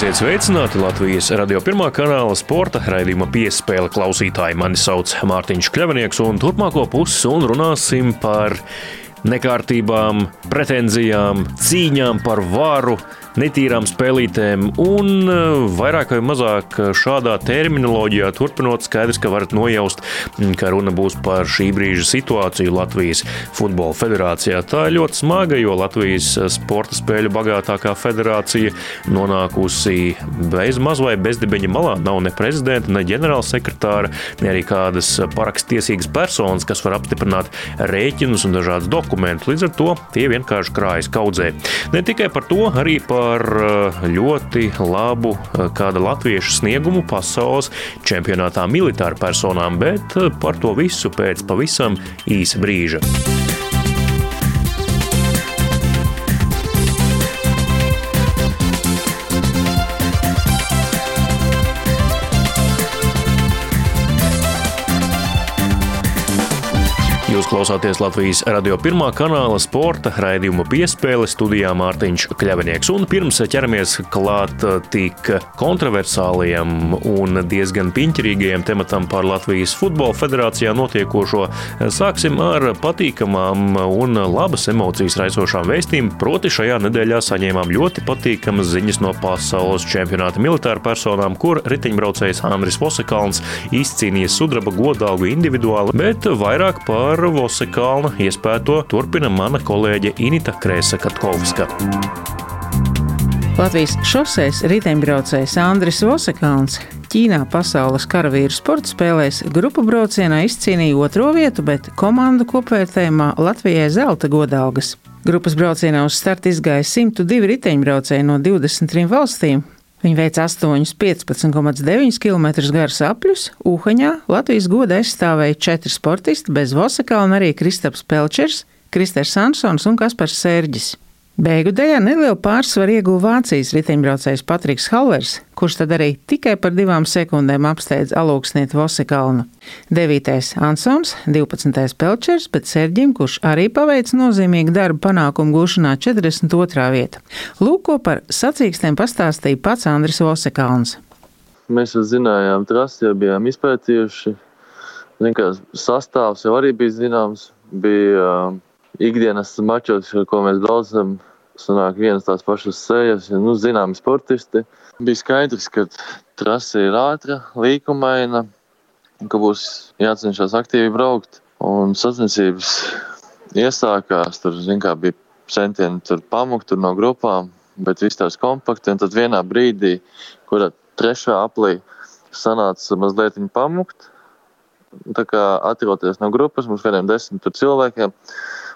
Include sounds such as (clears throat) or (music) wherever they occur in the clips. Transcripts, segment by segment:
Esiet sveicināti Latvijas radio pirmā kanāla sporta raidījuma piespēle klausītāji. Mani sauc Mārtiņš Kļavnieks, un turpmāko pusstundu runāsim par nekārtībām, pretenzijām, cīņām par varu, netīrām spēlītēm, un eh, vairāk vai mazāk šādā terminoloģijā turpinot, skaidrs, ka varat nojaust, mm, ka runa būs par šī brīža situāciju Latvijas Futbola Federācijā. Tā ir ļoti smaga, jo Latvijas sporta spēļu bagātākā federācija nonākusi bez maz vai bezdibeņa malā. Nav ne prezidenta, ne ģenerālsekretāra, ne arī kādas parakstiesīgas personas, kas var apstiprināt rēķinus un dažādus dokumentus. Līdz ar to tie vienkārši krājas kaudzē. Ne tikai par to, arī par par eh, ļoti labu eh, kāda latviešu sniegumu pasaules čempionātā militāru personām, bet eh, par to visu pēc pavisam īsa brīža. Klausāties Latvijas radio pirmā kanāla sporta raidījuma piespēle studijā Mārtiņš Kļavinieks. Un pirms ķeramies klāt tik kontroversālajam un diezgan piņķirīgajam tematam par Latvijas futbola federācijā notiekošo, sāksim ar patīkamām un labas emocijas raisošām vēstīm. Proti šajā nedēļā saņēmām ļoti patīkamas ziņas no pasaules čempionāta militāru personām, kur riteņbraucējs Andris Vosekalns izcīnīja sudraba godalgu individuāli, bet vairāk par Vosekalna iespēto turpina mana kolēģe Inita Krēsa-Katkovska. Latvijas šoseis riteņbraucējs Andris Vosekāns Ķīnā pasaules karavīru sporta spēlēs grupu braucienā izcīnīja otro vietu, bet komandu kopvērtējumā Latvijai zelta godalgas. Grupas braucienā uz starta izgāja 102 riteņbraucēji no 23 valstīm, Viņa veica 8,15,9 km garus apļus. Uhaņā Latvijas goda aizstāvēja četri sportisti bez Vosakā un arī Kristaps Pelčers, Kristers Ansons un Kaspars Sērģis. Beigu daļā nelielu pārsvaru ieguva Vācijas riteņbraucējs Patriks Halvers, kurš tad arī tikai par divām sekundēm apsteidz alūksnieti Vosekalnu. 9. Ansons, 12. Pelčers, bet Serģim, kurš arī paveic nozīmīgu darbu panākumu gūšanā 42. vieta. Lūk, ko par sacīkstiem pastāstīja pats Andris Vosekalns. Mēs jau zinājām, trasi jau bijām izpētījuši. Zin, sastāvs jau arī bija zināms. Bija uh, ikdienas mačos, ko mēs braucam, sanāk vienas tās pašas sejas, ja, nu, zināmi sportisti. Bija skaidrs, ka trase ir ātra, līkumaina, ka būs jācenšas aktīvi braukt. Un sacensības iesākās, tur kā, bija centieni tur pamukt tur no grupām, bet viss tās kompakti. Un tad vienā brīdī, kurā trešā aplī sanāca mazliet pamukt, tā kā atroties no grupas, mums vieniem desmit cilvēkiem.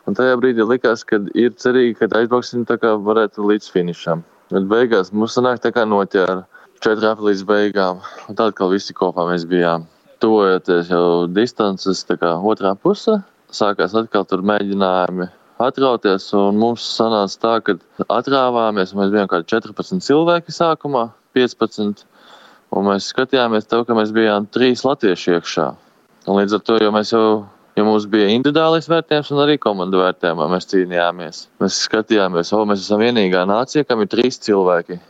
Un tajā brīdī likās, ka ir cerīgi, ka aizbrauksim kā varētu līdz finišam. Bet beigās mums sanāk tā kā noķēra četri apli līdz beigām. Un tad, kad visi kopā mēs bijām tuvojoties jau distances otrā pusē, sākās atkal tur mēģinājumi atrauties. Mums sanāca tā, ka atrāvāmies. Mēs bijām kaut kādi 14 cilvēki sākumā, 15. Un mēs skatījāmies, tev, ka mēs bijām trīs latvieši iekšā. Un līdz ar to mēs jau Jo mums bija individuālais vērtējums un arī komandu vērtējumā mēs cīnījāmies. Mēs skatījāmies, o, mēs esam vienīgā nācija, kam ir trīs cilvēki.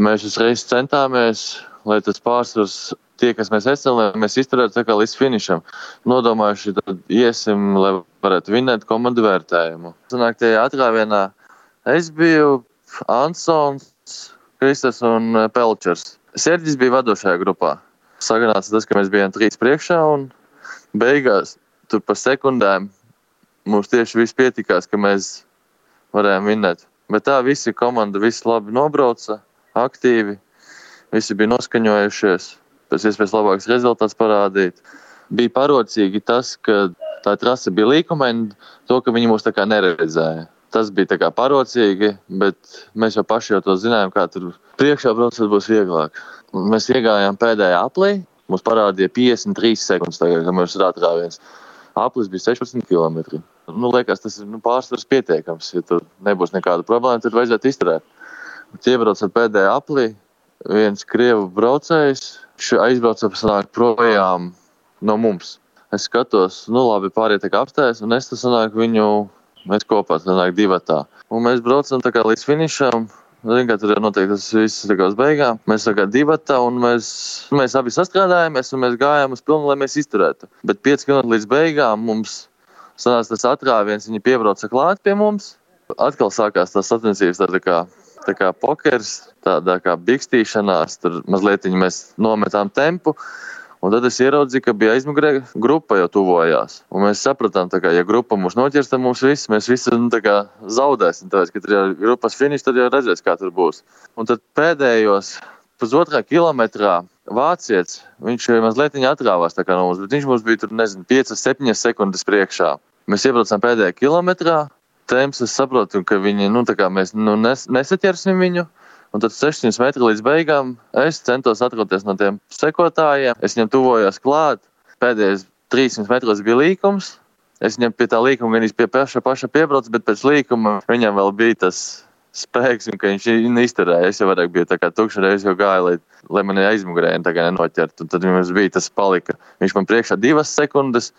Mēs uzreiz centāmies, lai tas pārsvars tie, kas mēs esam, lai mēs izturētu līdz finišam. Nodomājuši, tad iesim, lai varētu vinēt komandu vērtējumu. Sanāk, tajā atrāvienā es biju Ansons, Kristus un Pelčers. Serģis bija vadošajā grupā. Saganāts tas, ka mēs bijām trīs priekšā un beigās tur pa sekundēm mums tieši viss pietikās, ka mēs varējām vinēt. Bet tā visi komanda, visi labi nobrauca, aktīvi, visi bija noskaņojušies, pēc iespējas labāks rezultāts parādīt. Bija parocīgi tas, ka tā trase bija līkumaina, to, ka viņi mūs tā kā neredzēja. Tas bija tā kā parocīgi, bet mēs jau paši jau to zinājām, kā tur priekšā braucot būs vieglāk. Mēs iegājām pēdējā aplī, Mums parādīja 53 sekundes, tagad, kad mēs atrāvāmies. Aplis bija 16 km. Nu, liekas, tas ir nu, pārsvars pietiekams. Ja tur nebūs nekāda problēma, tad vajadzētu izturēt. Iebraucot pēdējā aplī, viens krievu braucējs aizbrauca projām no mums. Es skatos, nu labi, pārējie tiek apstājas, un es sanāku viņu, mēs kopā sanāk divatā. Un mēs braucam līdz finišam, Zin, tur jau notiek tas viss uz beigām. Mēs kā divi un mēs, mēs abi sastrādājāmies un mēs gājām uz pilnu, lai mēs izturētu. Bet 5 km līdz beigām mums sanāca tas atrāviens, viņi piebrauca klāt pie mums. Atkal sākās tās sacensības, tā kā, tā kā pokers, tāda kā bikstīšanās. Tur mazliet mēs nometām tempu. Un tad es ieraudzīju, ka bija aizmugurē grupa jau tuvojās. Un mēs sapratām, ka, ja grupa mūs noķers, tad mums viss, mēs visi nu, zaudēsim. Tāpēc, kad ir grupas finišs, tad jau redzēs, kā tur būs. Un tad pēdējos pusotrā kilometrā vācietis, viņš mazliet atrāvās no mums, bet viņš mums bija tur, nezinu, 5, 7 sekundes priekšā. Mēs iebraucām pēdējā kilometrā. Tēms es saprotu, ka viņi, nu, mēs nu, nes, nesaķersim viņu. Un tad 600 metru līdz beigām es centos atroties no tiem sekotājiem. Es viņam tuvojos klāt. Pēdējais 300 metros bija līkums. Es viņam pie tā līkuma gan pie paša, paša piebraucu, bet pēc līkuma viņam vēl bija tas spēks, un viņš izturēja. Es jau vairāk biju tā kā tukša reize, jau gāju, lai, lai mani aizmugurē nenoķertu. Tad mums bija tas palika. Viņš man priekšā divas sekundes,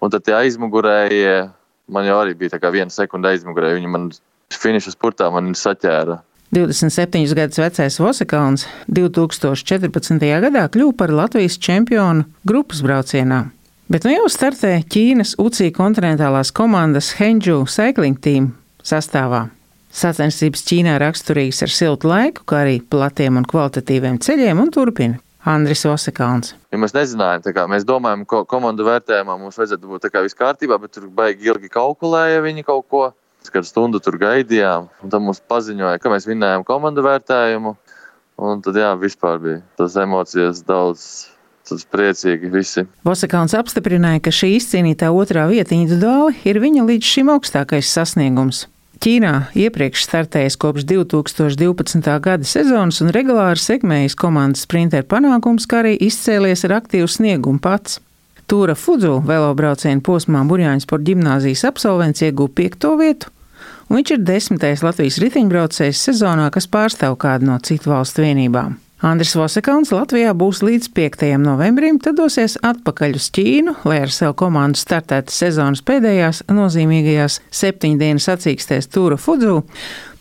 un tad tie aizmugurēji man jau arī bija viena sekunde aizmugurē. Viņi man finiša spurtā man saķēra 27 gadus vecais Vosekāns 2014. gadā kļuva par Latvijas čempionu grupas braucienā. Bet nu jau startē Ķīnas UCI kontinentālās komandas Henju Cycling Team sastāvā. Sacensības Ķīnā raksturīgas ar siltu laiku, kā arī platiem un kvalitatīviem ceļiem, un turpina Andris Osekāns. Ja mēs nezinājām, kā mēs domājam, ko komandu vērtējumā mums vajadzētu būt viss kārtībā, bet tur baigi ilgi kalkulēja viņi kaut ko. Kādu stundu tur gaidījām, tad mums paziņoja, ka mēs vinnējām komandu vērtējumu. Un tad, jā, vispār bija tas emocijas daudz tas priecīgi visi. Vosakāns apstiprināja, ka šī izcīnītā otrā vieta individuāli ir viņa līdz šim augstākais sasniegums. Ķīnā iepriekš startējis kopš 2012. gada sezonas un regulāri sekmējis komandas sprinteru panākums, kā arī izcēlies ar aktīvu sniegumu pats. Tūra Fudzu velobraucienu posmā Burjāņas par ģimnāzijas absolvents iegūta piekto vietu, un viņš ir desmitais Latvijas riteņbraucējs sezonā, kas pārstāv kādu no citu valstu vienībām. Andris Vosekauns Latvijā būs līdz 5. novembrim, tad dosies atpakaļ uz Ķīnu, lai ar savu komandu startētu sezonas pēdējās nozīmīgajās septiņdienas sacīkstēs Tūra Fudzu.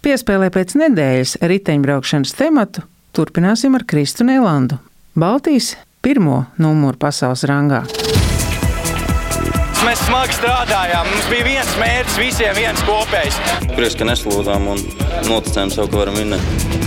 Piespēlē pēc nedēļas riteņbraukšanas tematu turpināsim ar Kristu Nēlandu. Baltijas pirmo numuru pasaules rangā. Mēs smagi strādājām. Mums bija viens mērķis, visiem viens kopējs. Prieks, ka neslūdzām un noticējām sev, ka varam vinnēt.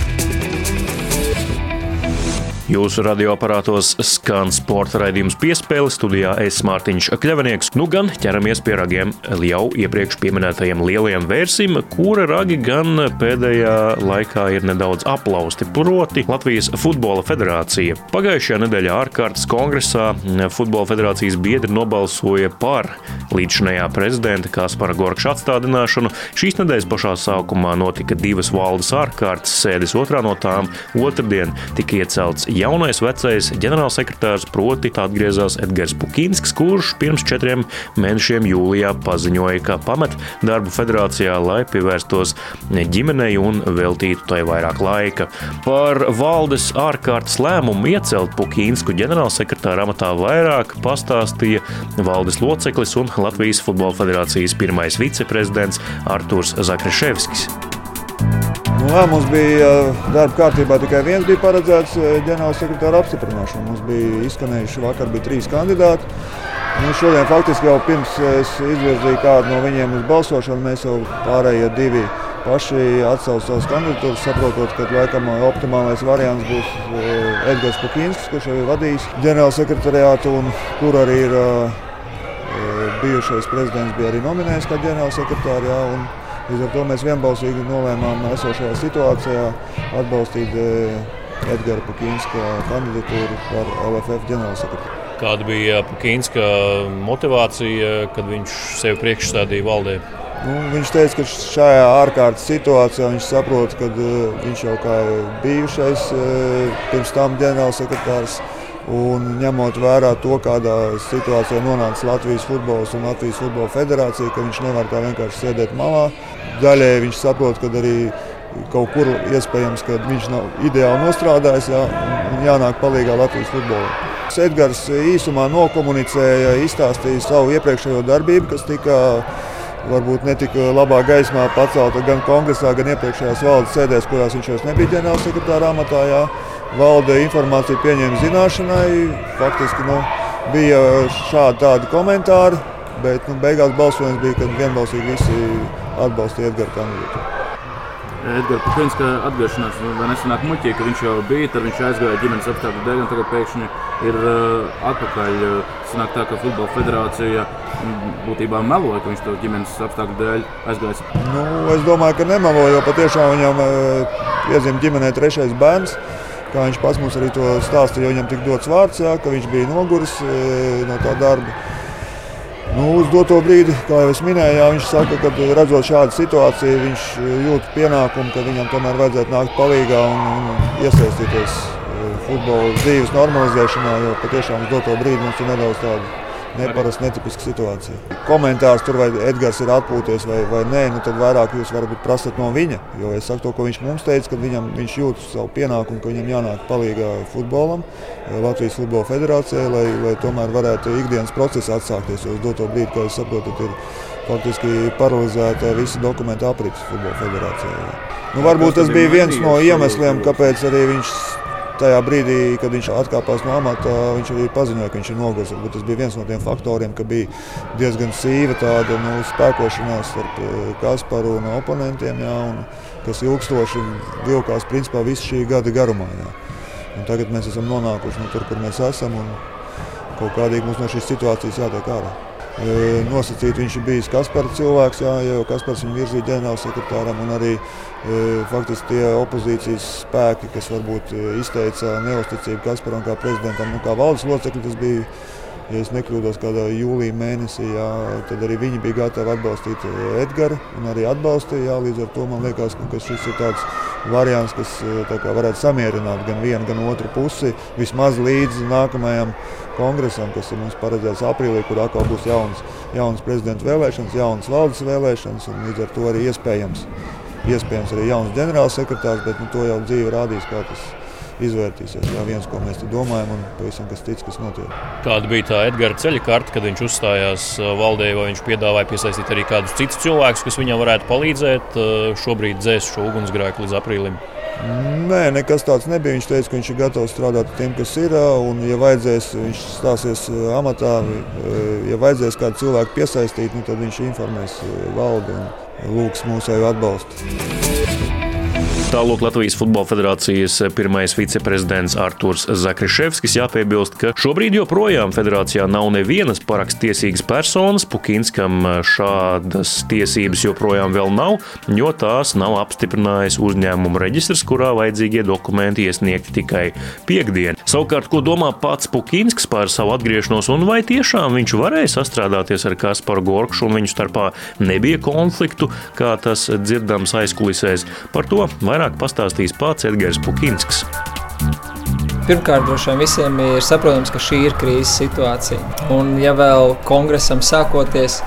Jūsu radioaparātos skan sporta raidījums piespēle studijā es Mārtiņš Kļavinieks. Nu gan ķeramies pie ragiem jau iepriekš pieminētajiem lielajiem vērsim, kura ragi gan pēdējā laikā ir nedaudz aplausti. Proti Latvijas Futbola Federācija. Pagājušajā nedēļā ārkārtas kongresā Futbola Federācijas biedri nobalsoja par līdzinējā prezidenta Kaspara Gorkša atstādināšanu. Šīs nedēļas pašā sākumā notika divas valdes ārkārtas sēdes, otrā no tām otrdien tika iecelts jaunais vecais ģenerālsekretārs, proti atgriezās Edgars Pukinsks, kurš pirms četriem mēnešiem jūlijā paziņoja, ka pamet darbu federācijā, lai pievērstos ģimenei un veltītu tai vairāk laika. Par valdes ārkārtas lēmumu iecelt Pukinsku ģenerālsekretāra amatā vairāk pastāstīja valdes loceklis un Latvijas Futbola Federācijas pirmais viceprezidents Arturs Zakreševskis. Nu, jā, mums bija darba kārtībā tikai viens bija paredzēts ģenerālsekretāra apstiprināšana. Mums bija izskanējuši vakar bija trīs kandidāti. Nu, šodien faktiski jau pirms es izvirzīju kādu no viņiem uz balsošanu, mēs jau pārējie divi paši atcēla savus kandidatūras, saprotot, ka laikam optimālais variants būs Edgars Pakīnskis, kurš jau ir vadījis ģenerālsekretariātu un kur arī ir bijušais prezidents bija arī nominējis kā ģenerālsekretārs. Līdz ar to mēs vienbalsīgi nolēmām esošajā situācijā atbalstīt eh, Edgara Pakīnska kandidatūru par LFF ģenerālsekretāru. Kāda bija Pakīnska motivācija, kad viņš sevi priekšstādīja valdē? Nu, viņš teica, ka šajā ārkārtas situācijā viņš saprot, ka uh, viņš jau kā bijušais uh, pirms tam ģenerālsekretārs Un ņemot vērā to, kādā situācijā nonāca Latvijas futbols un Latvijas futbola federācija, ka viņš nevar tā vienkārši sēdēt malā. Daļēji viņš saprot, ka arī kaut kur iespējams, ka viņš nav ideāli nostrādājis jā, un jānāk palīdzīgā Latvijas futbolam. Edgars īsumā nokomunicēja, izstāstīja savu iepriekšējo darbību, kas tika varbūt netika labā gaismā pacelta gan kongresā, gan iepriekšējās valdes sēdēs, kurās viņš vairs nebija ģenerālsekretāra amatā. Jā. Valde informāciju pieņēma zināšanai. Faktiski nu, bija šādi tādi komentāri, bet nu, beigās balsojums bija, kad vienbalsīgi visi atbalstīja Edgara kandidātu. Edgars Pakāpienis atgriešanās nu, nesenāk muļķī, ka viņš jau bija, tad viņš aizgāja ģimenes apstākļu dēļ, un tagad pēkšņi ir uh, atpakaļ. Sanāk tā, ka Futbola federācija būtībā meloja, ka viņš to ģimenes apstākļu dēļ aizgājis. Nu, es domāju, ka nemeloja, jo patiešām viņam uh, iezīmē ģimenē trešais bērns. Kā viņš pats mums arī to stāstīja, viņam tika dots vārds, jā, ka viņš bija noguris no tā darba. Nu, uz doto brīdi, kā jau es minēju, jā, viņš saka, ka redzot šādu situāciju, viņš jūt pienākumu, ka viņam tomēr vajadzētu nākt palīdzīgā un, un iesaistīties futbola dzīves normalizēšanā, jo patiešām uz doto brīdi mums ir nedaudz tāda neparasta, netipiska situācija. Komentārs tur, vai Edgars ir atpūties vai, vai nē, nu tad vairāk jūs varat prasīt no viņa. Jo es saku to, ko viņš mums teica, ka viņam, viņš jūt savu pienākumu, ka viņam jānāk palīdzīgā futbolam, Latvijas Futbola Federācijai, lai, lai tomēr varētu ikdienas procesi atsākties. Jo uz doto brīdi, kā jūs saprotat, ir faktiski paralizēta visa dokumentu aprits Futbola Federācijai. Nu, varbūt tas bija viens no iemesliem, kāpēc arī viņš tajā brīdī, kad viņš atkāpās no amata, viņš arī paziņoja, ka viņš ir noguris. Tas bija viens no tiem faktoriem, ka bija diezgan sīva tāda nu, spēkošanās starp eh, Kasparu un oponentiem, jā, un, kas ilgstoši vilkās principā visu šī gada garumā. Jā. Un tagad mēs esam nonākuši no tur, kur mēs esam, un kaut kādīgi mums no šīs situācijas jātiek ārā nosacīt. Viņš ir bijis Kaspars cilvēks, jā, jo Kaspars viņu virzīja ģenerālsekretāram un arī faktiski tie opozīcijas spēki, kas varbūt izteica neusticību Kasparam kā prezidentam, nu, kā valdes locekļi, tas bija ja nekļūdos, kādā jūlijā mēnesī, jā, tad arī viņi bija gatavi atbalstīt Edgars un arī atbalstīja. Jā, līdz ar to man liekas, ka šis ir tāds variants, kas kā, varētu samierināt gan vienu, gan otru pusi vismaz līdz nākamajam kongresam, kas ir mums paredzēts aprīlī, kur atkal būs jauns, jauns prezidenta vēlēšanas, jaunas valdes vēlēšanas un līdz ar to arī iespējams, iespējams arī jauns ģenerālsekretārs, bet nu, to jau dzīve rādīs, kā tas izvērtīsies. Jā, viens, ko mēs domājam, un pavisam kas cits, kas notiek. Kāda bija tā Edgara ceļa karte, kad viņš uzstājās valdē, vai viņš piedāvāja piesaistīt arī kādus citus cilvēkus, kas viņam varētu palīdzēt šobrīd dzēst šo ugunsgrēku līdz aprīlim? Nē, nekas tāds nebija. Viņš teica, ka viņš ir gatavs strādāt ar tiem, kas ir. Un, ja vajadzēs, viņš stāsies amatā. Ja vajadzēs kādu cilvēku piesaistīt, nu, tad viņš informēs valdi un lūgs mūsu atbalstu. Tālāk Latvijas Futbola Federācijas pirmais viceprezidents Artūrs Zakriševskis jāpiebilst, ka šobrīd joprojām federācijā nav nevienas parakstiesīgas personas. Pukinskam šādas tiesības joprojām vēl nav, jo tās nav apstiprinājis uzņēmumu reģistrs, kurā vajadzīgie dokumenti iesniegti tikai piekdien. Savukārt, ko domā pats Pukinsks par savu atgriešanos un vai tiešām viņš varēja sastrādāties ar Kasparu Gorkšu un viņu starpā nebija konfliktu, kā tas dzirdams aizkulisēs. Par to vairāk vairāk pastāstīs pats Edgars Pukinsks. Pirmkārt, droši vien visiem ir saprotams, ka šī ir krīzes situācija. Un, ja vēl kongresam sākoties,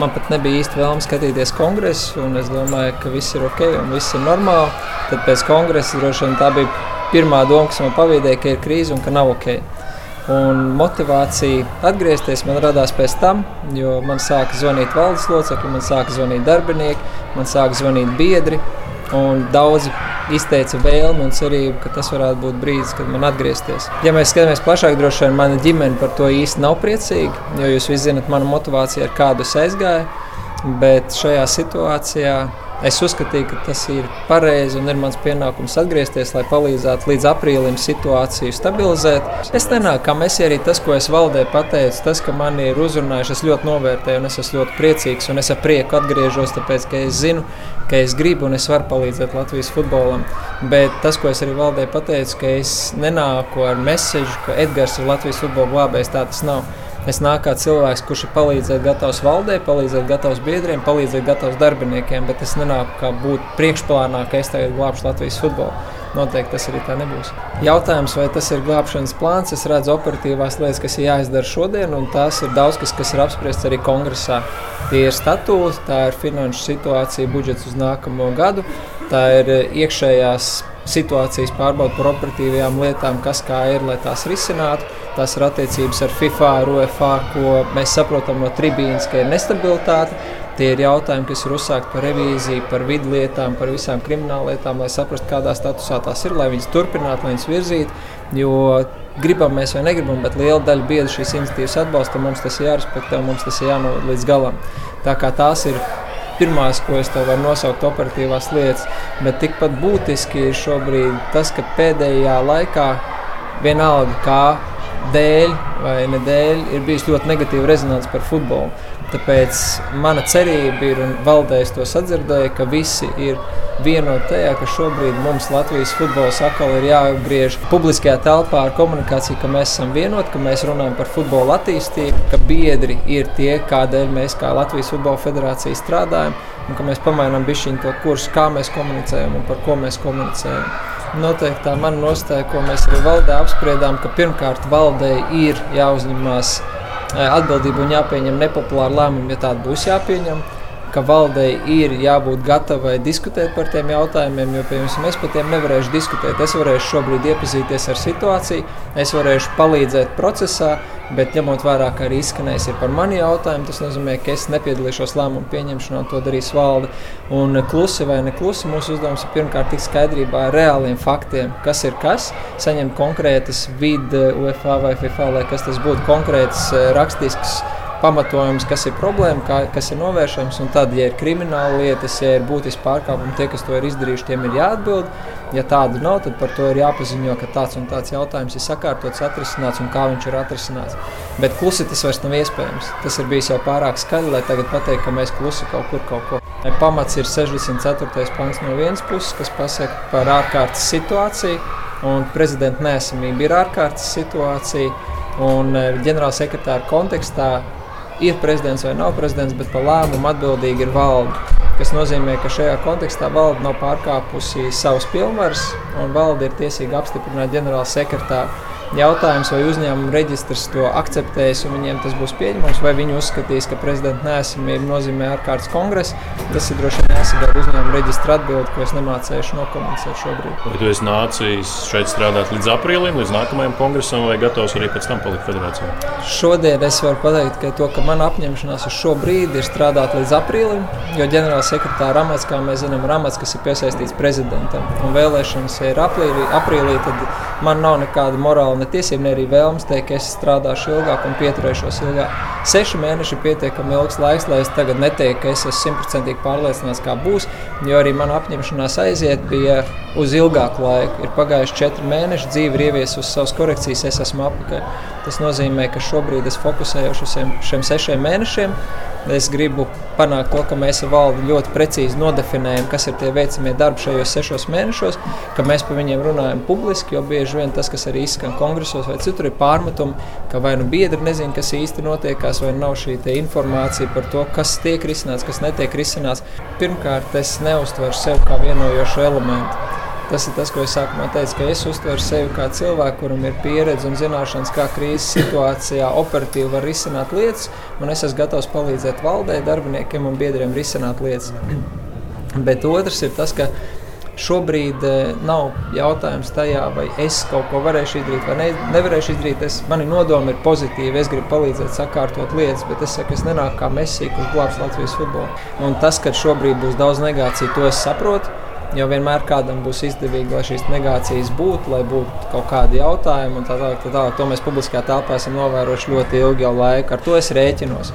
man pat nebija īsti vēlams skatīties kongresu, un es domāju, ka viss ir ok un viss ir normāli. Tad pēc kongresa droši vien tā bija pirmā doma, kas man pavīdēja, ka ir krīze un ka nav ok. Un motivācija atgriezties man radās pēc tam, jo man sāka zvanīt valdes locekļi, man sāka zvanīt darbinieki, man sāka zvanīt biedri. Un daudzi izteica vēlmi un cerību, ka tas varētu būt brīdis, kad man atgriezties. Ja mēs skatāmies plašāk, droši vien mana ģimene par to īsti nav priecīga, jo jūs visi zinat, mana motivācija ar kādu es aizgāju. Bet šajā situācijā Es uzskatīju, ka tas ir pareizi un ir mans pienākums atgriezties, lai palīdzētu līdz aprīlim situāciju stabilizēt. Es nenāku, kā mēs arī tas, ko es valdē pateicu, tas, ka man ir uzrunājuši, es ļoti novērtēju un es esmu ļoti priecīgs un es ar prieku atgriežos, tāpēc, ka es zinu, ka es gribu un es varu palīdzēt Latvijas futbolam. Bet tas, ko es arī valdē pateicu, ka es nenāku ar mēsīju, ka Edgars ir Latvijas futbola glābējs, tā tas nav. Es nāku kā cilvēks, kurš ir palīdzēt gatavs valdē, palīdzēt gatavs biedriem, palīdzēt gatavs darbiniekiem, bet es nenāku kā būt priekšplānā, ka es tagad glābšu Latvijas futbolu. Noteikti tas arī tā nebūs. Jautājums, vai tas ir glābšanas plāns, es redzu operatīvās lietas, kas ir jāizdara šodien, un tās ir daudz kas, kas ir apspriests arī kongresā. Tie ir statūti, tā ir finanšu situācija, budžets uz nākamo gadu, tā ir iekšējās situācijas pārbauda par operatīvajām lietām, kas kā ir, lai tās risinātu. Tas ir attiecības ar FIFA, ar UEFA, ko mēs saprotam no tribīnas, ka ir nestabilitāte. Tie ir jautājumi, kas ir uzsākti par revīziju, par vidu lietām, par visām krimināla lietām, lai saprastu, kādā statusā tās ir, lai viņas turpinātu, lai viņas virzītu. Jo gribam mēs vai negribam, bet liela daļa biedru šīs iniciatīvas atbalsta. Mums tas ir jārespektē, mums tas ir jānoliek līdz galam. Tā kā tās ir pirmās, ko es tev varu nosaukt, operatīvās lietas. Bet tikpat būtiski ir šobrīd tas, ka pēdējā laikā vienalga kā dēļ vai nedēļ ir bijis ļoti negatīva rezonance par futbolu. Tāpēc mana cerība ir, un valdējs to sadzirdēja, ka visi ir vienoti tajā, ka šobrīd mums Latvijas futbols atkal ir jāapgriež publiskajā telpā ar komunikāciju, ka mēs esam vienoti, ka mēs runājam par futbola attīstību, ka biedri ir tie, kādēļ mēs kā Latvijas Futbola Federācija strādājam, un ka mēs pamainām bišķiņu to kursu, kā mēs komunicējam un par ko mēs komunicējam. Noteikti tā mana nostāja, ko mēs arī valdē apspriedām, ka pirmkārt valdei ir jāuzņemās atbildība un jāpieņem nepopulāri lēmumi, ja tādi būs jāpieņem. Ka valdei ir jābūt gatavai diskutēt par tiem jautājumiem, jo piemēram, es par tiem nevarēšu diskutēt. Es varēšu šobrīd iepazīties ar situāciju, es varēšu palīdzēt procesā, Bet, ņemot vērā, ka arī izskanējis par mani jautājumu, tas nozīmē, ka es nepiedalīšos lēmumu pieņemšanā, to darīs valde. Un klusi vai ne klusi, mūsu uzdevums ir pirmkārt tikt skaidrībā ar reāliem faktiem, kas ir kas, saņemt konkrētas vidu, UEFA vai FIFA, lai kas tas būtu konkrēts eh, rakstisks pamatojums, kas ir problēma, kā, kas ir novēršams. Tad, ja ir krimināla lietas, ja ir būtiski pārkāpumi, tie, kas to ir izdarījuši, tiem ir jāatbild. Ja tādu nav, tad par to ir jāpaziņo, ka tāds un tāds jautājums ir sakārtots, atrisināts un kā viņš ir atrisināts. Bet klusi tas vairs nav iespējams. Tas ir bijis jau pārāk skaļi, lai tagad pateiktu, ka mēs klusi kaut kur kaut ko. Pamats ir 64. pants no vienas puses, kas pasaka par ārkārtas situāciju, un prezidenta nesamība ir ārkārtas situācija. Un eh, ģenerālsekretāra kontekstā ir prezidents vai nav prezidents, bet par lēmumu atbildīgi ir valde. Tas nozīmē, ka šajā kontekstā valde nav pārkāpusi savus pilnvarus, un valde ir tiesīga apstiprināt ģenerāla sekretāru Jautājums, vai uzņēmuma reģistrs to akceptēs un viņiem tas būs pieņemams, vai viņi uzskatīs, ka prezidenta nesamība nozīmē ārkārtas kongresu. Tas ir droši vien jāsagaida uzņēmuma reģistra atbildi, ko es nemācēšu nokomunicēt šobrīd. Vai tu esi nācis šeit strādāt līdz aprīlim, līdz nākamajam kongresam, vai gatavs arī pēc tam palikt federācijā? Šodien es varu pateikt, ka, to, ka mana apņemšanās uz šo brīdi ir strādāt līdz aprīlim, jo ģenerālsekretāra amats, kā mēs zinām, ir amats, kas ir piesaistīts prezidentam. Un vēlēšanas ir aprīlī, aprīlī tad man nav nekāda morāla ne tiesība, ne arī vēlmes teikt, ka es strādāšu ilgāk un pieturēšos ilgāk. Seši mēneši ir pietiekami ilgs laiks, lai es tagad neteiktu, ka es esmu simtprocentīgi pārliecināts, kā būs. Jo arī mana apņemšanās aiziet bija uz ilgāku laiku. Ir pagājuši četri mēneši, dzīve ir ieviesusi savas korekcijas, es esmu apakaļ. Tas nozīmē, ka šobrīd es fokusēju uz šiem, šiem sešiem mēnešiem. Es gribu panākt to, ka mēs ar valdi ļoti precīzi nodefinējam, kas ir tie veicamie darbi šajos sešos mēnešos, ka mēs par viņiem runājam publiski, jo bieži vien tas, kas arī izskan kongresos vai citur, ir pārmetumi, ka vai nu biedri nezina, kas īsti notiekās, vai nav šī informācija par to, kas tiek risināts, kas netiek risināts. Pirmkārt, es neuztveru sevi kā vienojošu elementu. Tas ir tas, ko es sākumā teicu, ka es uztveru sevi kā cilvēku, kuram ir pieredze un zināšanas, kā krīzes situācijā operatīvi var risināt lietas, un es esmu gatavs palīdzēt valdē, darbiniekiem un biedriem risināt lietas. (clears throat) Bet otrs ir tas, ka šobrīd eh, nav jautājums tajā, vai es kaut ko varēšu izdarīt vai ne, nevarēšu izdarīt. Es, mani nodomi ir pozitīvi, es gribu palīdzēt sakārtot lietas, bet es saku, es nenāku kā mesija, kurš glābs Latvijas futbolu. Un tas, ka šobrīd būs daudz negāciju, to es saprotu. Jo vienmēr kādam būs izdevīgi, lai šīs negācijas būtu, lai būtu kaut kādi jautājumi un tā tālāk. Tā tālāk. To mēs publiskajā telpā esam novērojuši ļoti ilgu laiku. Ar to es rēķinos.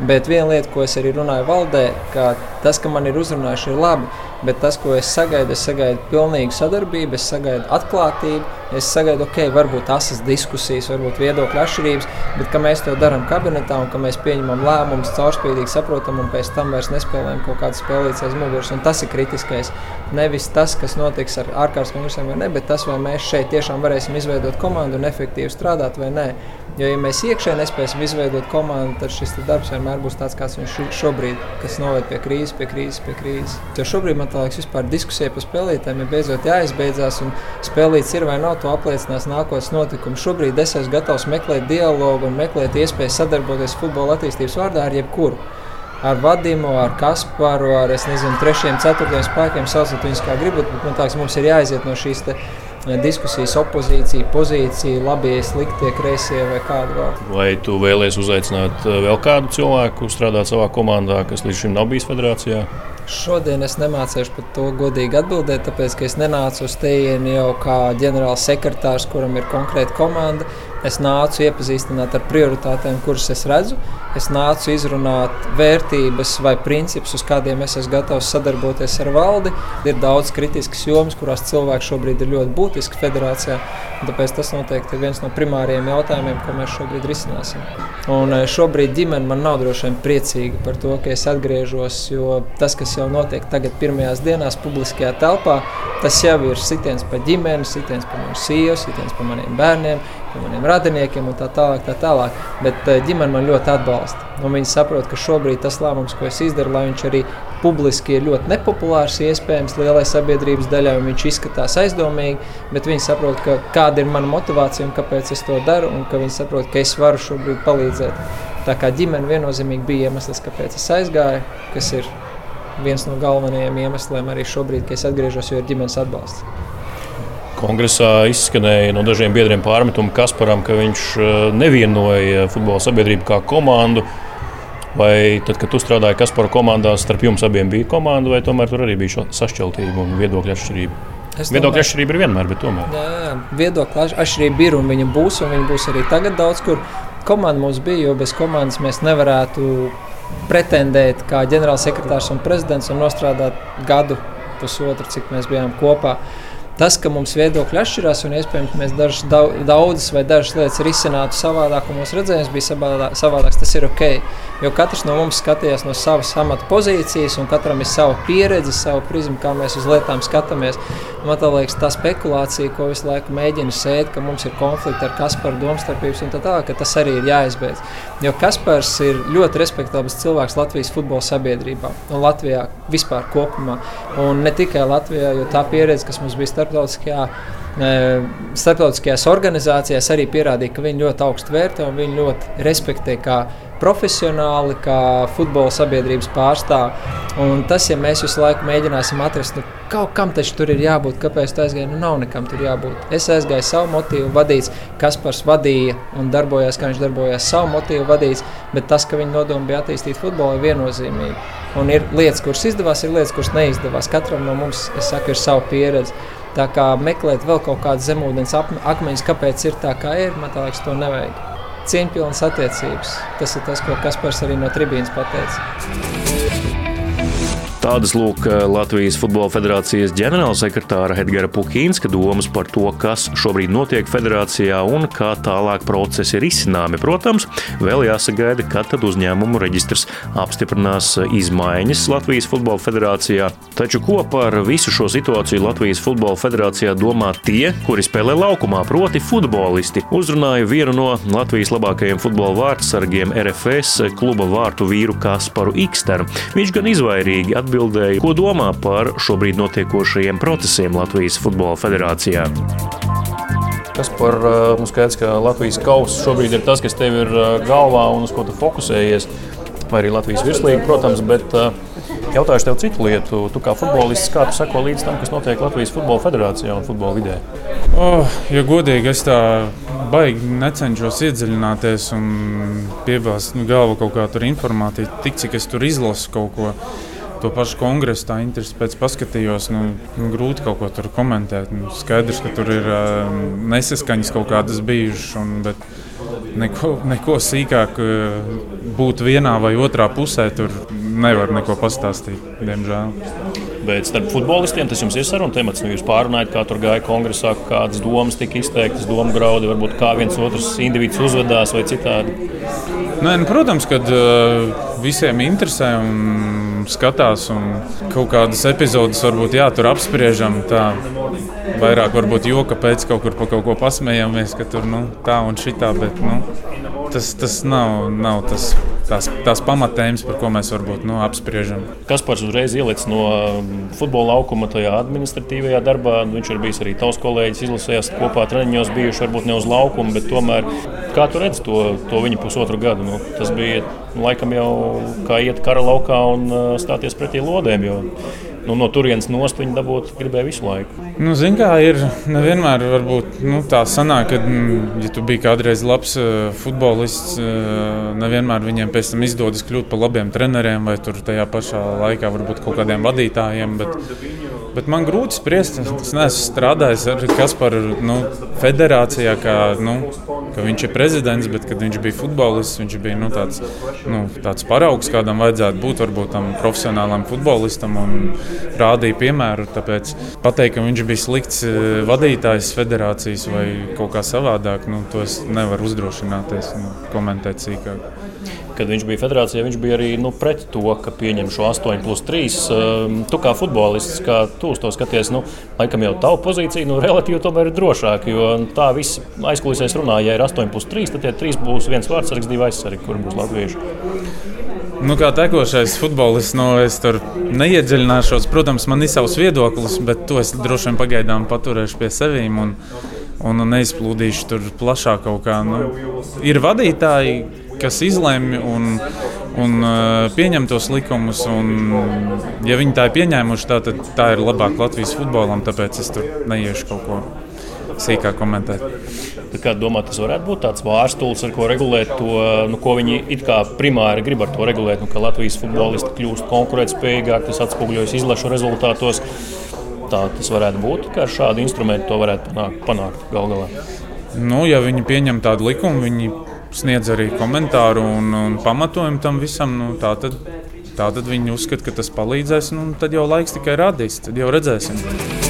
Bet viena lieta, ko es arī runāju valdē, ka tas, ka man ir uzrunājuši, ir labi. Bet tas, ko es sagaidu, es sagaidu pilnīgu sadarbību, es sagaidu atklātību, es sagaidu, ok, varbūt asas diskusijas, varbūt viedokļu atšķirības, bet ka mēs to darām kabinetā un ka mēs pieņemam lēmumus caurspīdīgi, saprotam un pēc tam vairs nespēlējam kaut kādas spēlītas aiz muguras. Tas ir kritiskais. Nevis tas, kas notiks ar ārkārtas kongresiem vai ne, bet tas, vai mēs šeit tiešām varēsim izveidot komandu un efektīvi strādāt vai nē. Jo, ja mēs iekšēji nespēsim izveidot komandu, tad šis darbs vienmēr būs tāds, kāds viņš ir šobrīd, kas noved pie krīzes, pie krīzes, pie krīzes. Jo šobrīd man liekas, vispār diskusija par spēlītājiem ir beidzot jāizbeidzās, un spēlīts ir vai nav, to apliecinās nākotnes notikumi. Šobrīd es esmu gatavs meklēt dialogu un meklēt iespēju sadarboties futbola attīstības vārdā ar jebkuru ar Vadimu, ar Kasparu, ar nezinu, trešiem, ceturtiem spēkiem, sauciet viņus kā gribat. Bet man liekas, mums ir jāiziet no šīs diskusijas, opozīcija, pozīcija, labie, sliktie, kreisie vai kādu vēl. Vai tu vēlēsies uzaicināt vēl kādu cilvēku strādāt savā komandā, kas līdz šim nav bijis federācijā? Šodien es nemācīšu par to godīgi atbildēt, tāpēc ka es nenācu uz tejienu jau kā ģenerāls sekretārs, kuram ir konkrēta komanda. Es nācu iepazīstināt ar prioritātēm, kuras es redzu. Es nācu izrunāt vērtības vai principus, uz kādiem es esmu gatavs sadarboties ar valdi. Ir daudz kritiskas jomas, kurās cilvēki šobrīd ir ļoti būtiski federācijā. Tāpēc tas noteikti ir viens no primāriem jautājumiem, ko mēs šobrīd risināsim. Un eh, šobrīd ģimene man nav droši vien priecīga par to, ka es atgriežos, jo tas, kas jau notiek tagad pirmajās dienās publiskajā telpā, tas jau ir sitiens pa ģimeni, sitiens pa manu sievu, sitiens pa maniem bērniem maniem radiniekiem un tā tālāk. Tā tālāk. Bet eh, ģimene man ļoti atbalsta. Un viņi saprot, ka šobrīd tas lēmums, ko es izdaru, lai viņš arī publiski ir ļoti nepopulārs, iespējams, lielai sabiedrības daļai, un viņš izskatās aizdomīgi, bet viņi saprot, ka, kāda ir mana motivācija un kāpēc es to daru, un ka viņi saprot, ka es varu šobrīd palīdzēt. Tā kā ģimene viennozīmīgi bija iemesls, kāpēc es aizgāju, kas ir viens no galvenajiem iemesliem arī šobrīd, kad es atgriežos, jo ir ģimenes atbalsts. Kongresā izskanēja no dažiem biedriem pārmetumi Kasparam, ka viņš eh, nevienoja futbola sabiedrību kā komandu. Vai tad, kad tu strādāji Kaspara komandā, starp jums abiem bija komanda, vai tomēr tur arī bija sašķeltība un viedokļa atšķirība? Es viedokļa atšķirība ir vienmēr, bet tomēr. Jā, jā. viedokļa atšķirība ir un viņa būs, un viņa būs arī tagad daudz kur. Komanda mums bija, jo bez komandas mēs nevarētu pretendēt kā ģenerālsekretārs un prezidents un nostrādāt gadu, pusotru, cik mēs bijām kopā. Uh, Tas, ka mums viedokļi atšķirās un iespējams mēs dažas, daudzas vai dažas lietas risinātu savādāk, un mūsu redzējums bija savādāks, tas ir ok. Jo katrs no mums skatījās no savas amata pozīcijas, un katram ir sava pieredze, sava prizma, kā mēs uz lietām skatāmies. Man liekas, tā spekulācija, ko visu laiku mēģina sēt, ka mums ir konflikti ar Kasparu, domstarpības un tā tālāk, tas arī ir jāizbeidz. Jo Kaspars ir ļoti respektabls cilvēks Latvijas futbola sabiedrībā un Latvijā vispār kopumā. Un ne tikai Latvijā, jo tā pieredze, kas mums bija starptautiskajā starptautiskajās organizācijās arī pierādīja, ka viņi ļoti augstu vērtē un viņi ļoti respektē kā profesionāli, kā futbola sabiedrības pārstāvji. Un tas, ja mēs visu laiku mēģināsim atrast, nu, kaut kam taču tur ir jābūt, kāpēc tā aizgāja, nu nav nekam tur jābūt. Es aizgāju savu motīvu vadīts, Kaspars vadīja un darbojās, kā viņš darbojās savu motīvu vadīts, bet tas, ka viņa nodoma bija attīstīt futbolu, ir viennozīmīgi. Un ir lietas, kuras izdevās, ir lietas, kuras neizdevās. Katram no mums, es saku, ir sava pieredze. Tā kā meklēt vēl kaut kādas zemūdens akmeņus, kāpēc ir tā, kā ir, man liekas, to nevajag. Cieņpilnas attiecības. Tas ir tas, ko Kaspars arī no tribīnas pateica. Tādas lūk Latvijas Futbola Federācijas ģenerālsekretāra Edgara Pukīnska domas par to, kas šobrīd notiek federācijā un kā tālāk procesi ir izcināmi. Protams, vēl jāsagaida, kad tad uzņēmumu reģistrs apstiprinās izmaiņas Latvijas Futbola Federācijā. Taču ko par visu šo situāciju Latvijas Futbola Federācijā domā tie, kuri spēlē laukumā, proti futbolisti? Uzrunāju vienu no Latvijas labākajiem futbola vārdsargiem RFS kluba vārtu vīru Kasparu Iksteru. Viņš gan izvairīgi atbildēja atbildēja, ko domā par šobrīd notiekošajiem procesiem Latvijas Futbola Federācijā. Tas par nu, skaidrs, ka Latvijas kausa šobrīd ir tas, kas tev ir galvā un uz ko tu fokusējies. Vai arī Latvijas virslīga, protams, bet jautāšu tev citu lietu. Tu kā futbolists, kā tu seko līdz tam, kas notiek Latvijas Futbola Federācijā un futbola vidē? Oh, ja godīgi, es tā baigi necenšos iedziļināties un piebāzt nu, galvu kaut kādu informāciju, tik cik es tur izlasu kaut ko to pašu kongresu tā interesi pēc paskatījos. Nu, nu, grūti kaut ko tur komentēt. Nu, skaidrs, ka tur ir uh, nesaskaņas kaut kādas bijušas. Un, neko, neko sīkāk būt vienā vai otrā pusē, tur nevar neko pastāstīt, diemžēl. Bet starp futbolistiem tas jums ir saruna temats. Nu, jūs pārunājat, kā tur gāja kongresā, kādas domas tika izteiktas, domu graudi, varbūt kā viens otrs individuāls uzvedās vai citādi. Nē, nu, protams, ka uh, visiem interesē un skatās. Kaut kādas epizodes varbūt jā, tur apspriežam. Tā. Vairāk varbūt joka pēc kaut kur pa kaut ko pasmējamies, ka tur nu, tā un šitā. Bet, nu, tas, tas nav, nav tas tās, tās pamatēmas, par ko mēs varbūt nu, apspriežam. Kas pats uzreiz ielicis no mm, futbola laukuma tajā administratīvajā darbā? Viņš ir bijis arī tavs kolēģis, izlasījās kopā treniņos, bijuši varbūt ne uz laukuma, bet tomēr kā tu redzi to, to viņa pusotru gadu? Nu, tas bija laikam jau kā iet kara laukā un stāties pretī lodēm. Jo nu, no turienes nost viņi dabūt gribēja visu laiku. Nu, Zini, kā ir nevienmēr varbūt, nu, tā sanāk, ka, mm, ja tu biji kādreiz labs uh, futbolists, uh, nevienmēr viņiem pēc tam izdodas kļūt par labiem treneriem vai tur tajā pašā laikā varbūt kaut kādiem vadītājiem. Bet, Bet man grūti spriest, es neesmu strādājis ar Kasparu nu, federācijā, kā, nu, viņš ir prezidents, bet kad viņš bija futbolists, viņš bija nu, tāds, nu, tāds paraugs, kādam vajadzētu būt varbūt tam profesionālam futbolistam un rādīja piemēru. Tāpēc pateikt, ka viņš bija slikts eh, vadītājs federācijas vai kaut kā savādāk, nu, to es nevaru uzdrošināties nu, komentēt sīkāk kad viņš bija federācijā, viņš bija arī nu, pret to, ka pieņem šo 8 plus 3. Ehm, tu kā futbolists, kā tu uz to skaties, nu, laikam jau tavu pozīciju nu, relatīvi tomēr ir drošāka. Jo tā viss aizkulisēs runā, ja ir 8 plus 3, tad tie 3 būs viens vārdsargs, divi aizsargi, kur būs latvieši. Nu, kā tekošais futbolists, nu, es tur neiedziļināšos. Protams, man ir savs viedoklis, bet to es droši vien pagaidām paturēšu pie sevis. Un, un neizplūdīšu tur plašāk kā. Nu, ir vadītāji, kas izlemj un, un uh, pieņem tos likumus. Un, ja viņi tā ir pieņēmuši, tā, tad tā ir labāk Latvijas futbolam, tāpēc es tur neiešu kaut ko sīkāk komentēt. Kā domā, tas varētu būt tāds vārstulis, ar ko regulēt to, nu, ko viņi it kā primāri grib ar to regulēt, nu, ka Latvijas futbolisti kļūst konkurētspējīgāki, tas atspoguļojas izlašu rezultātos. Tā tas varētu būt, ka ar šādu instrumentu to varētu panākt, panākt gal galā. Nu, ja viņi pieņem tādu likumu, viņi sniedz arī komentāru un, un pamatojumu tam visam. Nu, tā tad, tā tad viņi uzskata, ka tas palīdzēs, un tad jau laiks tikai radīs. Tad jau redzēsim.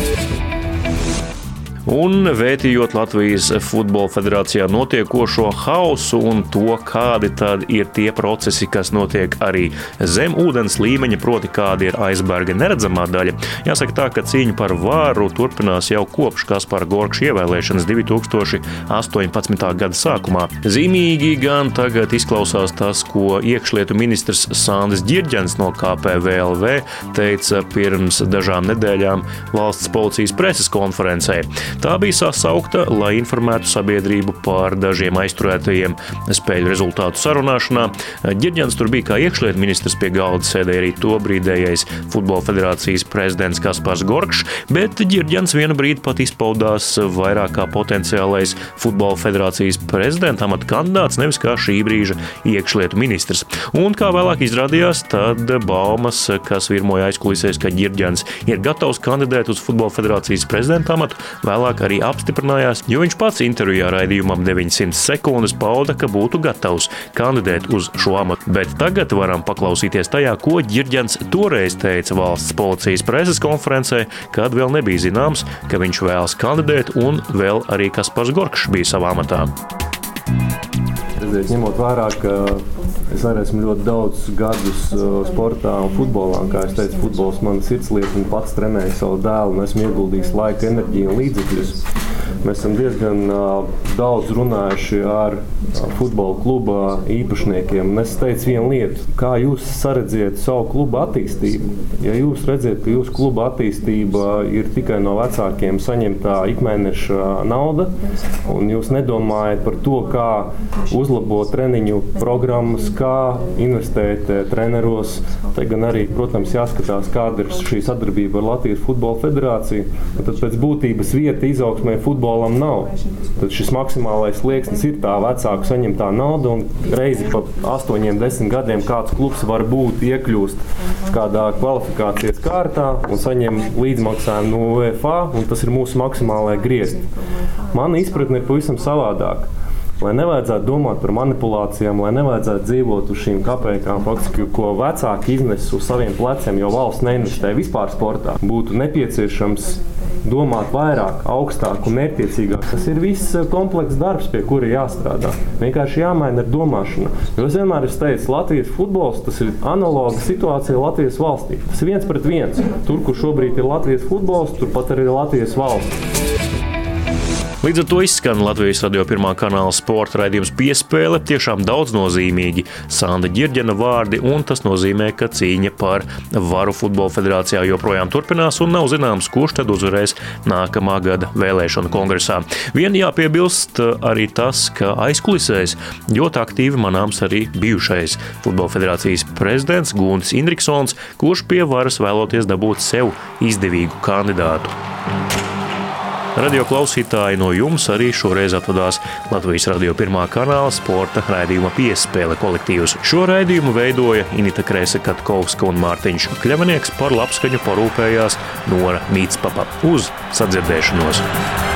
Un vērtījot Latvijas Futbola Federācijā notiekošo hausu un to, kādi tad ir tie procesi, kas notiek arī zem ūdens līmeņa, proti, kāda ir aizberga neredzamā daļa, jāsaka tā, ka cīņa par vāru turpinās jau kopš Kaspara Gorkša ievēlēšanas 2018. gada sākumā. Zīmīgi gan tagad izklausās tas, ko iekšlietu ministrs Sandis Girģens no KPVLV teica pirms dažām nedēļām valsts policijas preses konferencē. Tā bija sasaukta, lai informētu sabiedrību par dažiem aizturētajiem spēļu rezultātu sarunāšanā. Girģents tur bija kā iekšlietu ministrs pie galda, sēdēja arī to brīdējais Futbola federācijas prezidents Kaspars Gorkšs, bet Girģents vienu brīdi pat izpaudās vairāk kā potenciālais Futbola federācijas prezidenta amata kandidāts, nevis kā šī brīža iekšlietu ministrs. Un kā vēlāk izrādījās, tad baumas, kas virmoja aizkulisēs, ka Girģents ir gatavs kandidēt uz Futbola federācijas prezidenta amatu, vēlāk vēlāk arī apstiprinājās, jo viņš pats intervijā raidījumam 900 sekundes pauda, ka būtu gatavs kandidēt uz šo amatu. Bet tagad varam paklausīties tajā, ko Girģents toreiz teica valsts policijas preses konferencē, kad vēl nebija zināms, ka viņš vēlas kandidēt, un vēl arī Kaspars Gorkšs bija savā amatā. Ņemot vērā, ka es arī esmu ļoti daudz gadus uh, sportā un futbolā, kā jau teicu, futbols man ir sirdslieta, un pats trenēju savu dēlu, un esmu ieguldījis laiku, enerģiju un līdzekļus. Mēs esam diezgan uh, daudz runājuši ar uh, futbola kluba īpašniekiem. Es teicu vienu lietu, kā jūs saredziet savu klubu attīstību. Ja jūs redzat, ka jūsu kluba attīstība ir tikai no vecākiem saņemtā ikmēneša nauda, un jūs nedomājat par to, kā uzlabot treniņu programmas, kā investēt eh, treneros, te gan arī, protams, jāskatās, kāda ir šī sadarbība ar Latvijas Futbola Federāciju. Tad pēc būtības vieta izaugsmē futbola futbolam nav. Tad šis maksimālais slieksnis ir tā vecāku saņemtā nauda, un reizi pa 8, 10 gadiem kāds klubs var būt iekļūst kādā kvalifikācijas kārtā un saņem līdzmaksājumu no UEFA, un tas ir mūsu maksimālais griezti. Mana izpratne ir pavisam savādāka lai nevajadzētu domāt par manipulācijām, lai nevajadzētu dzīvot uz šīm kapekām, faktiski, ko vecāki iznes uz saviem pleciem, jo valsts neinvestē vispār sportā. Būtu nepieciešams domāt vairāk, augstāk un mērķiecīgāk. Tas ir viss eh, komplekss darbs, pie kura jāstrādā. Vienkārši jāmaina ar domāšanu. Jo es vienmēr esmu teicis, Latvijas futbols tas ir analoga situācija Latvijas valstī. Tas ir viens pret viens. Tur, kur šobrīd ir Latvijas futbols, turpat arī ir Latvijas valsts. Līdz ar to izskan Latvijas radio pirmā kanāla sporta raidījums piespēle. Tiešām daudz nozīmīgi Sanda Girģena vārdi, un tas nozīmē, ka cīņa par varu futbola federācijā joprojām turpinās, un nav zināms, kurš tad uzvarēs nākamā gada vēlēšanu kongresā. Vien jāpiebilst arī tas, ka aizkulisēs ļoti aktīvi manāms arī bijušais futbola federācijas prezidents Guntis Indriksons, kurš pie varas vēloties dabūt sev izdevīgu kandidātu. Radio klausītāji no jums arī šoreiz atvadās Latvijas radio pirmā kanāla sporta raidījuma piespēle kolektīvs. Šo raidījumu veidoja Inita Krēsa Katkovska un Mārtiņš Kļavanieks par labskaņu parūpējās Nora Mītspapa. Uz sadzirdēšanos!